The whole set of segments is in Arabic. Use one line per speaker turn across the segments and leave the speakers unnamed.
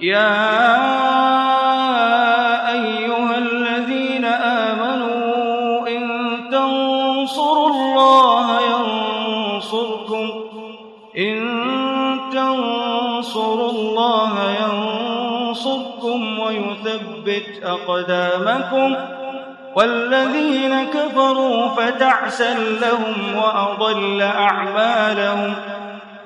يا أيها الذين آمنوا إن تنصروا الله ينصركم إن تنصروا الله ينصركم ويثبت أقدامكم. والذين كفروا فتعسا لهم وأضل أعمالهم.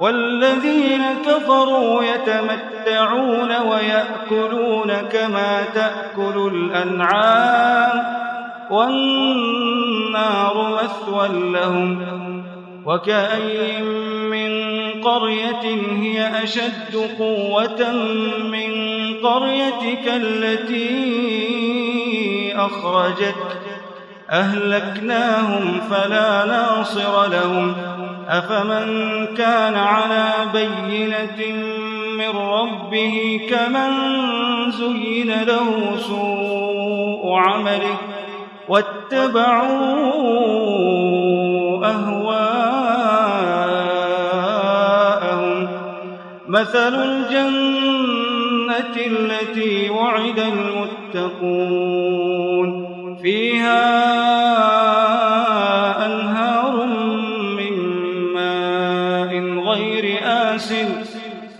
والذين كفروا يتمتعون ويأكلون كما تأكل الأنعام والنار مثوى لهم وكأي من قرية هي أشد قوة من قريتك التي أخرجتك أهلكناهم فلا ناصر لهم أفمن كان على بينة من ربه كمن زين له سوء عمله واتبعوا أهواءهم. مثل الجنة التي وعد المتقون. فيها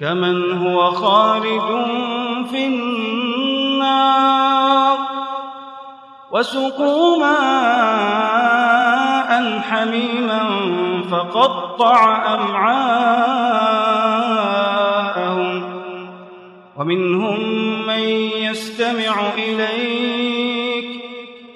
كمن هو خالد في النار. وسقوا ماء حميما فقطع أمعاءهم. ومنهم من يستمع إليك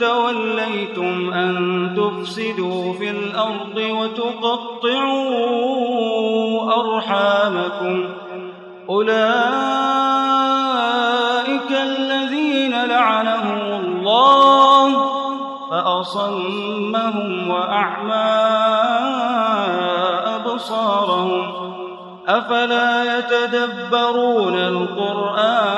توليتم أن تفسدوا في الأرض وتقطعوا أرحامكم. أولئك الذين لعنهم الله فأصمهم وأعمى أبصارهم. أفلا يتدبرون القرآن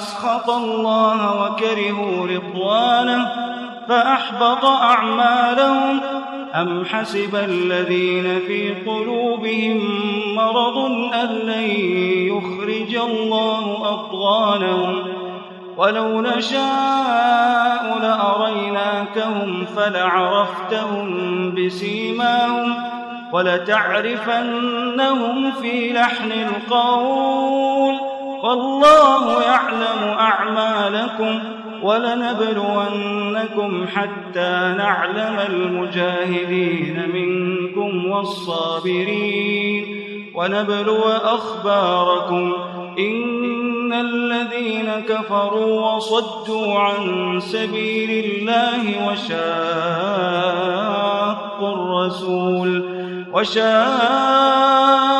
أسخط الله وكرهوا رضوانه فأحبط أعمالهم. أم حسب الذين في قلوبهم مرض أن لن يخرج الله أضغانهم؟ ولو نشاء لأريناكهم فلعرفتهم بسيماهم ولتعرفنهم في لحن القول. والله يعلم أعمالكم ولنبلونكم حتى نعلم المجاهدين منكم والصابرين. ونبلو أخباركم إن الذين كفروا وصدوا عن سبيل الله وشاقوا الرسول وشاقوا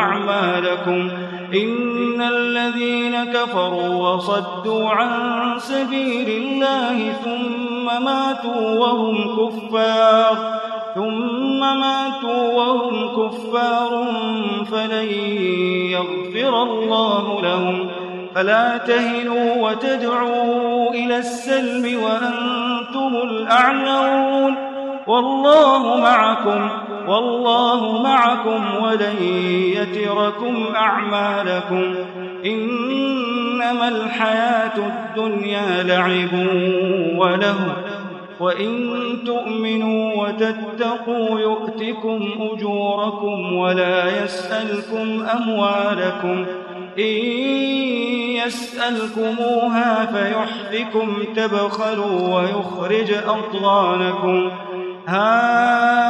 أعمالكم. إن الذين كفروا وصدوا عن سبيل الله ثم ماتوا وهم كفار ثم ماتوا وهم كفار فلن يغفر الله لهم. فلا تهنوا وتدعوا إلى السلم وأنتم الأعلون. والله معكم. والله معكم ولن يتركم أعمالكم إنما الحياة الدنيا لعب وله وإن تؤمنوا وتتقوا يؤتكم أجوركم ولا يسألكم أموالكم إن يسألكموها فيحفكم تبخلوا ويخرج أطغانكم ها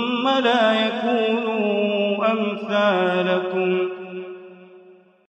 لا يكونوا أمثالكم.